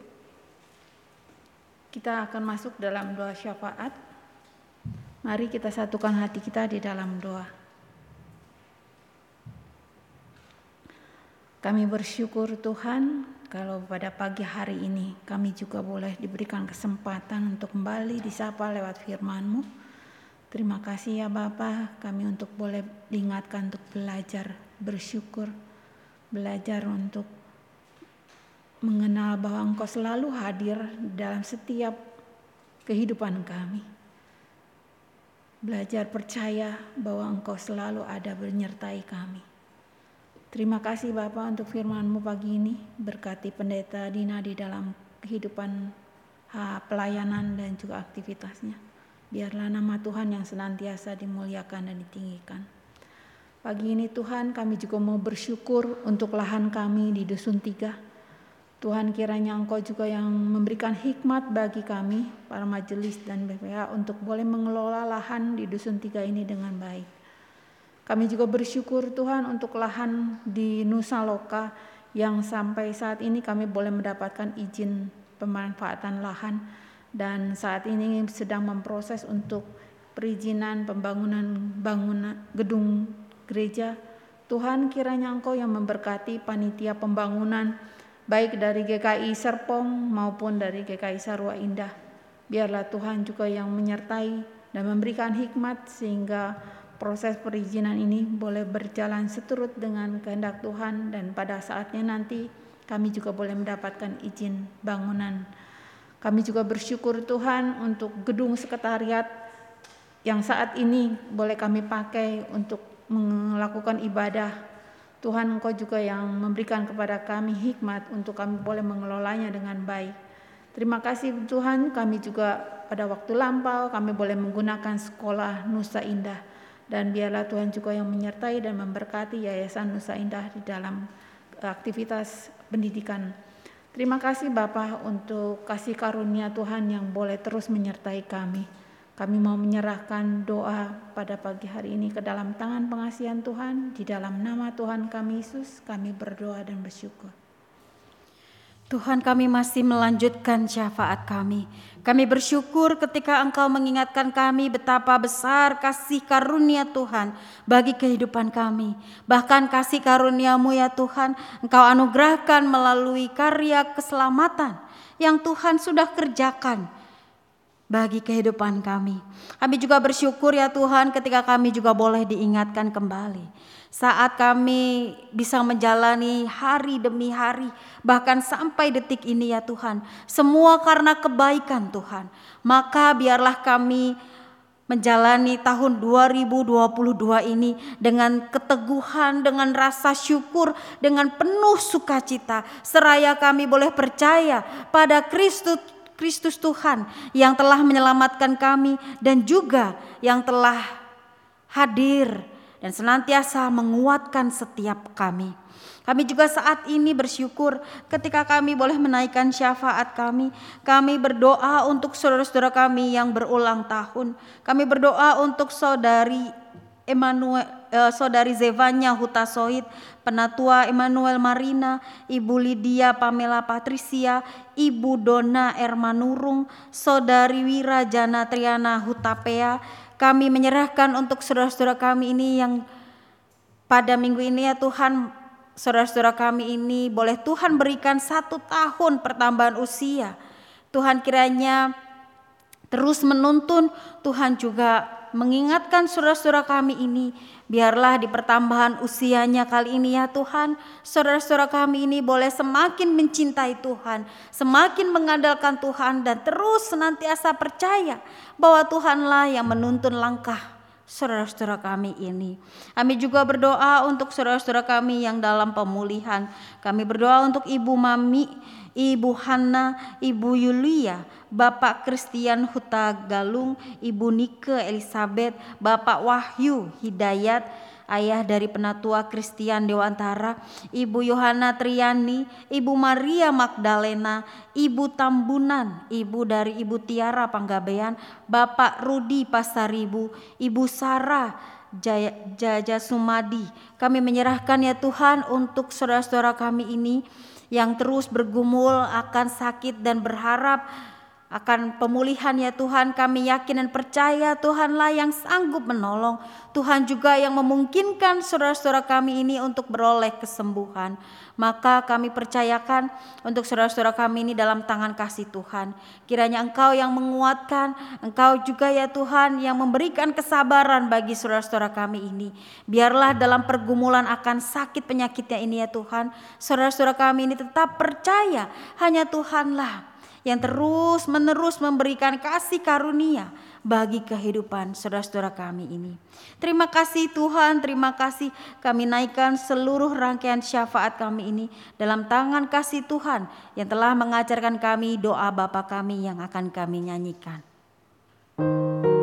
Kita akan masuk dalam doa syafaat. Mari kita satukan hati kita di dalam doa. Kami bersyukur Tuhan kalau pada pagi hari ini kami juga boleh diberikan kesempatan untuk kembali disapa lewat firman-Mu. Terima kasih ya Bapa, kami untuk boleh diingatkan untuk belajar bersyukur, belajar untuk mengenal bahwa Engkau selalu hadir dalam setiap kehidupan kami. Belajar percaya bahwa Engkau selalu ada menyertai kami. Terima kasih Bapak untuk firman-Mu pagi ini. Berkati pendeta Dina di dalam kehidupan pelayanan dan juga aktivitasnya. Biarlah nama Tuhan yang senantiasa dimuliakan dan ditinggikan. Pagi ini Tuhan kami juga mau bersyukur untuk lahan kami di Dusun Tiga. Tuhan kiranya Engkau juga yang memberikan hikmat bagi kami, para majelis dan BPA untuk boleh mengelola lahan di Dusun Tiga ini dengan baik. Kami juga bersyukur Tuhan untuk lahan di Nusa Loka yang sampai saat ini kami boleh mendapatkan izin pemanfaatan lahan dan saat ini sedang memproses untuk perizinan pembangunan bangunan gedung gereja. Tuhan kiranya Engkau yang memberkati panitia pembangunan baik dari GKI Serpong maupun dari GKI Sarwa Indah. Biarlah Tuhan juga yang menyertai dan memberikan hikmat sehingga proses perizinan ini boleh berjalan seturut dengan kehendak Tuhan dan pada saatnya nanti kami juga boleh mendapatkan izin bangunan. Kami juga bersyukur Tuhan untuk gedung sekretariat yang saat ini boleh kami pakai untuk melakukan ibadah. Tuhan Engkau juga yang memberikan kepada kami hikmat untuk kami boleh mengelolanya dengan baik. Terima kasih Tuhan kami juga pada waktu lampau kami boleh menggunakan sekolah Nusa Indah Dan biarlah Tuhan juga yang menyertai dan memberkati Yayasan Nusa Indah di dalam aktivitas pendidikan. Terima kasih Bapak untuk kasih karunia Tuhan yang boleh terus menyertai kami. Kami mau menyerahkan doa pada pagi hari ini ke dalam tangan pengasihan Tuhan. Di dalam nama Tuhan kami Yesus, kami berdoa dan bersyukur. Tuhan kami masih melanjutkan syafaat kami. Kami bersyukur ketika Engkau mengingatkan kami betapa besar kasih karunia Tuhan bagi kehidupan kami. Bahkan kasih karuniamu ya Tuhan Engkau anugerahkan melalui karya keselamatan yang Tuhan sudah kerjakan bagi kehidupan kami. Kami juga bersyukur ya Tuhan ketika kami juga boleh diingatkan kembali saat kami bisa menjalani hari demi hari, bahkan sampai detik ini, ya Tuhan, semua karena kebaikan Tuhan. Maka biarlah kami menjalani tahun 2022 ini dengan keteguhan, dengan rasa syukur, dengan penuh sukacita, seraya kami boleh percaya pada Kristus Kristus Tuhan yang telah menyelamatkan kami dan juga yang telah hadir dan senantiasa menguatkan setiap kami. Kami juga saat ini bersyukur ketika kami boleh menaikkan syafaat kami. Kami berdoa untuk saudara-saudara kami yang berulang tahun. Kami berdoa untuk saudari Emmanuel, eh, saudari Zevanya Hutasoid, Penatua Emmanuel Marina, Ibu Lydia Pamela Patricia, Ibu Dona Ermanurung, Saudari Wira Jana Triana Hutapea, kami menyerahkan untuk saudara-saudara kami ini yang pada minggu ini ya Tuhan, saudara-saudara kami ini boleh Tuhan berikan satu tahun pertambahan usia. Tuhan kiranya terus menuntun, Tuhan juga mengingatkan saudara-saudara kami ini, biarlah di pertambahan usianya kali ini ya Tuhan, saudara-saudara kami ini boleh semakin mencintai Tuhan, semakin mengandalkan Tuhan dan terus senantiasa percaya bahwa Tuhanlah yang menuntun langkah saudara-saudara kami ini. Kami juga berdoa untuk saudara-saudara kami yang dalam pemulihan. Kami berdoa untuk Ibu Mami, Ibu Hanna, Ibu Yulia, Bapak Christian Huta Galung, Ibu Nike Elizabeth, Bapak Wahyu Hidayat, ayah dari penatua Christian Dewantara, Ibu Yohana Triani, Ibu Maria Magdalena, Ibu Tambunan, Ibu dari Ibu Tiara Panggabean, Bapak Rudi Pasaribu, Ibu Sarah Jaya, Jaja Sumadi. Kami menyerahkan ya Tuhan untuk saudara-saudara kami ini yang terus bergumul akan sakit dan berharap akan pemulihan ya Tuhan kami yakin dan percaya Tuhanlah yang sanggup menolong. Tuhan juga yang memungkinkan saudara-saudara kami ini untuk beroleh kesembuhan. Maka kami percayakan untuk saudara-saudara kami ini dalam tangan kasih Tuhan. Kiranya Engkau yang menguatkan Engkau juga ya Tuhan yang memberikan kesabaran bagi saudara-saudara kami ini. Biarlah dalam pergumulan akan sakit penyakitnya ini ya Tuhan. Saudara-saudara kami ini tetap percaya hanya Tuhanlah yang terus menerus memberikan kasih karunia bagi kehidupan saudara-saudara kami ini. Terima kasih Tuhan, terima kasih kami naikkan seluruh rangkaian syafaat kami ini dalam tangan kasih Tuhan yang telah mengajarkan kami doa Bapa kami yang akan kami nyanyikan. Saudara-saudara,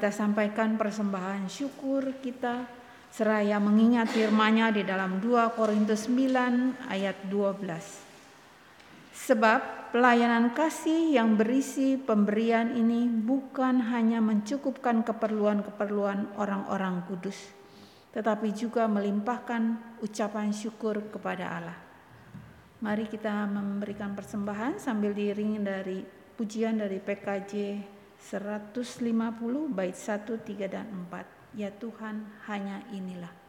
kita sampaikan persembahan syukur kita seraya mengingat firman-Nya di dalam 2 Korintus 9 ayat 12. Sebab pelayanan kasih yang berisi pemberian ini bukan hanya mencukupkan keperluan-keperluan orang-orang kudus, tetapi juga melimpahkan ucapan syukur kepada Allah. Mari kita memberikan persembahan sambil diiringi dari pujian dari PKJ 150 bait 1, 3 dan 4. Ya Tuhan, hanya inilah.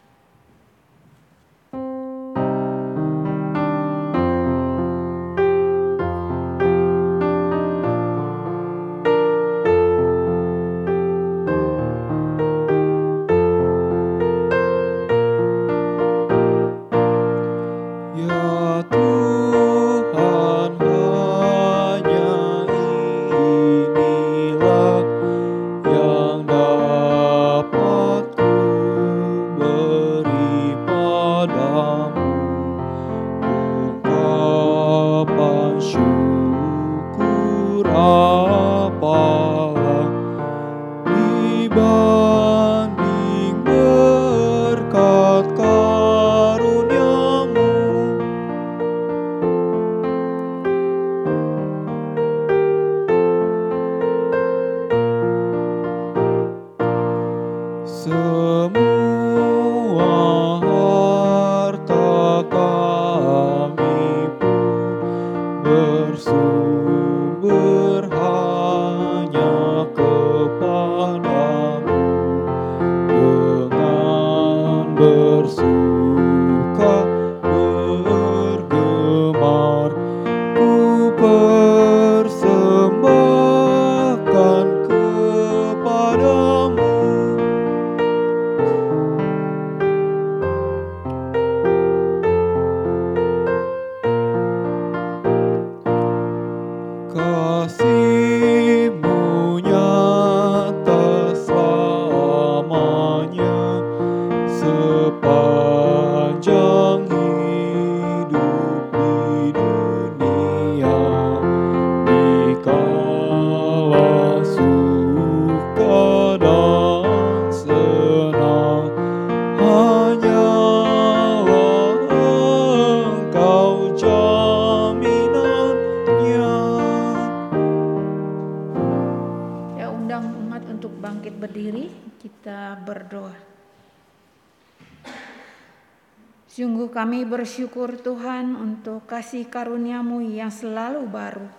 Bersyukur Tuhan untuk kasih karuniamu yang selalu baru.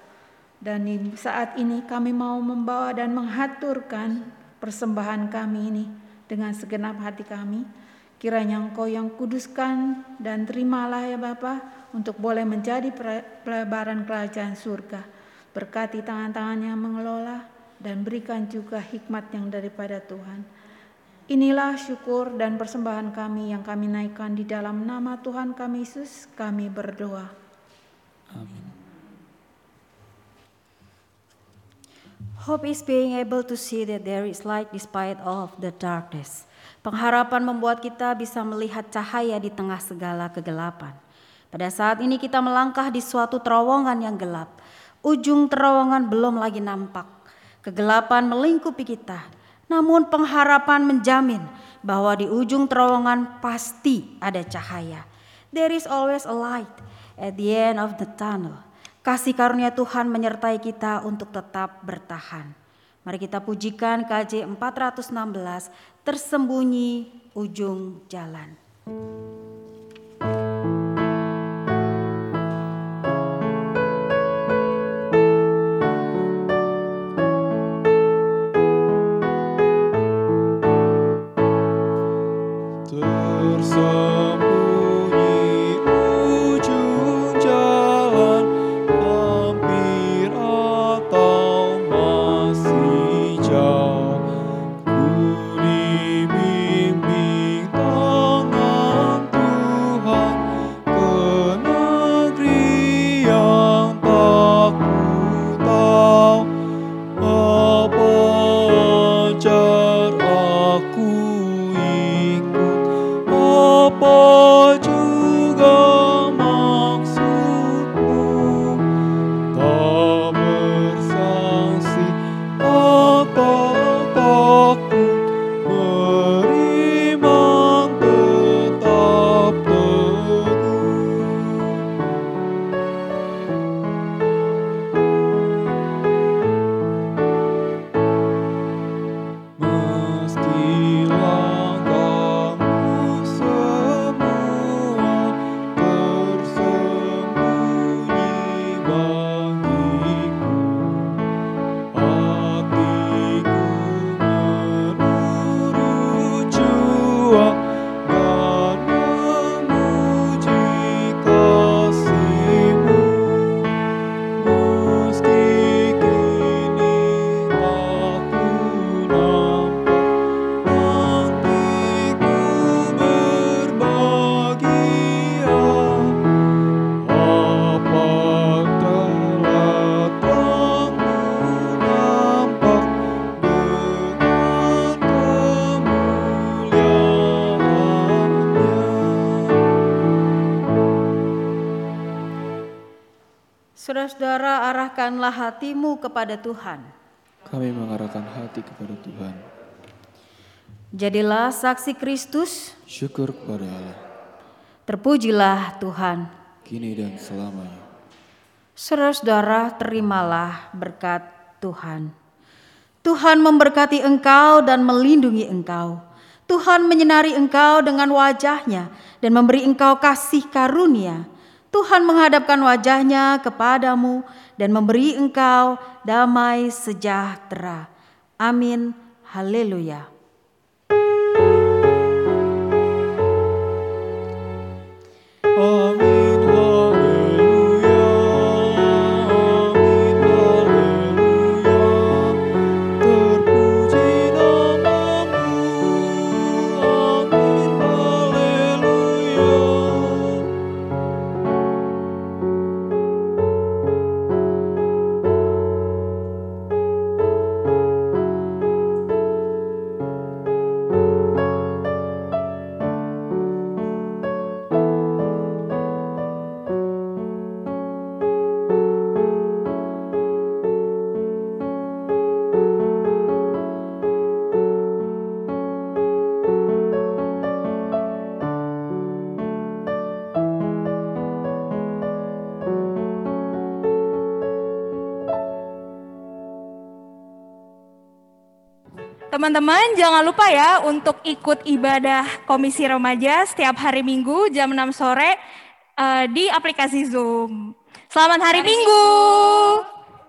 Dan saat ini kami mau membawa dan menghaturkan persembahan kami ini dengan segenap hati kami. Kiranya Engkau yang kuduskan dan terimalah ya Bapa untuk boleh menjadi pelebaran kerajaan surga. Berkati tangan-tangan yang mengelola dan berikan juga hikmat yang daripada Tuhan. Inilah syukur dan persembahan kami yang kami naikkan di dalam nama Tuhan kami Yesus, kami berdoa. Hope is being able to see that there is light despite all of the darkness. Pengharapan membuat kita bisa melihat cahaya di tengah segala kegelapan. Pada saat ini kita melangkah di suatu terowongan yang gelap. Ujung terowongan belum lagi nampak. Kegelapan melingkupi kita. Namun pengharapan menjamin bahwa di ujung terowongan pasti ada cahaya. There is always a light at the end of the tunnel. Kasih karunia Tuhan menyertai kita untuk tetap bertahan. Mari kita pujikan KJ 416 tersembunyi ujung jalan. Saudara-saudara, arahkanlah hatimu kepada Tuhan. Kami mengarahkan hati kepada Tuhan. Jadilah saksi Kristus, Syukur kepada Allah, terpujilah Tuhan. kini dan selamanya. Saudara-saudara, terimalah berkat Tuhan. Tuhan memberkati engkau dan melindungi engkau. Tuhan menyinari engkau dengan wajahnya dan memberi engkau kasih karunia. Tuhan menghadapkan wajahnya kepadamu dan memberi engkau damai sejahtera. Amin. Haleluya. Teman-teman jangan lupa ya untuk ikut ibadah Komisi Remaja setiap hari Minggu jam 6 sore eh, di aplikasi Zoom. Selamat hari Minggu.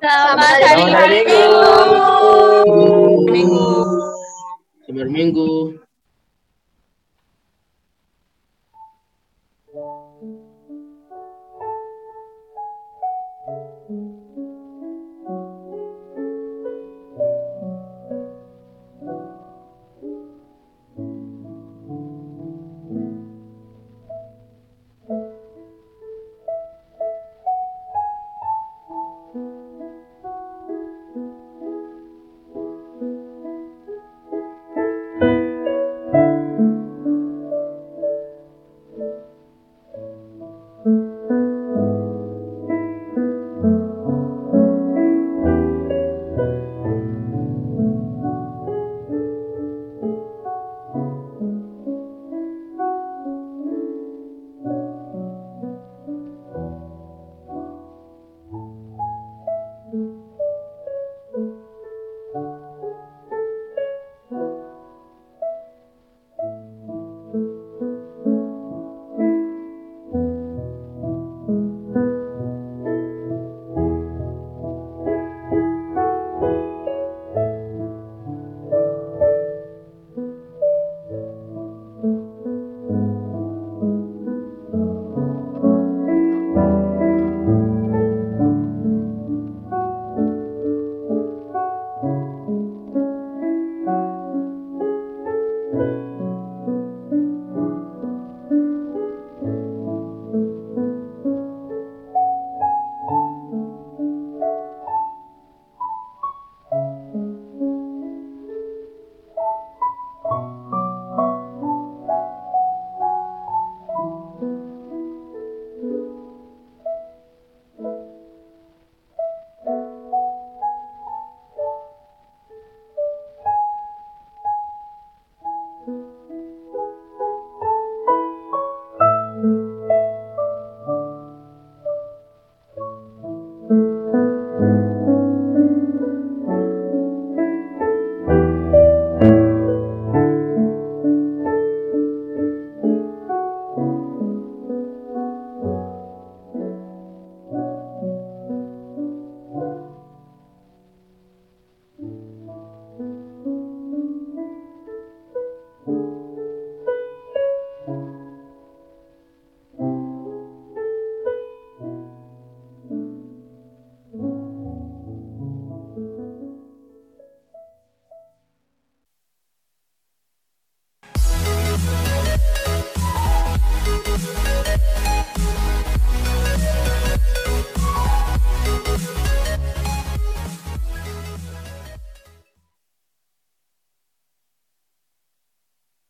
Selamat hari Minggu. Minggu. Selamat Minggu.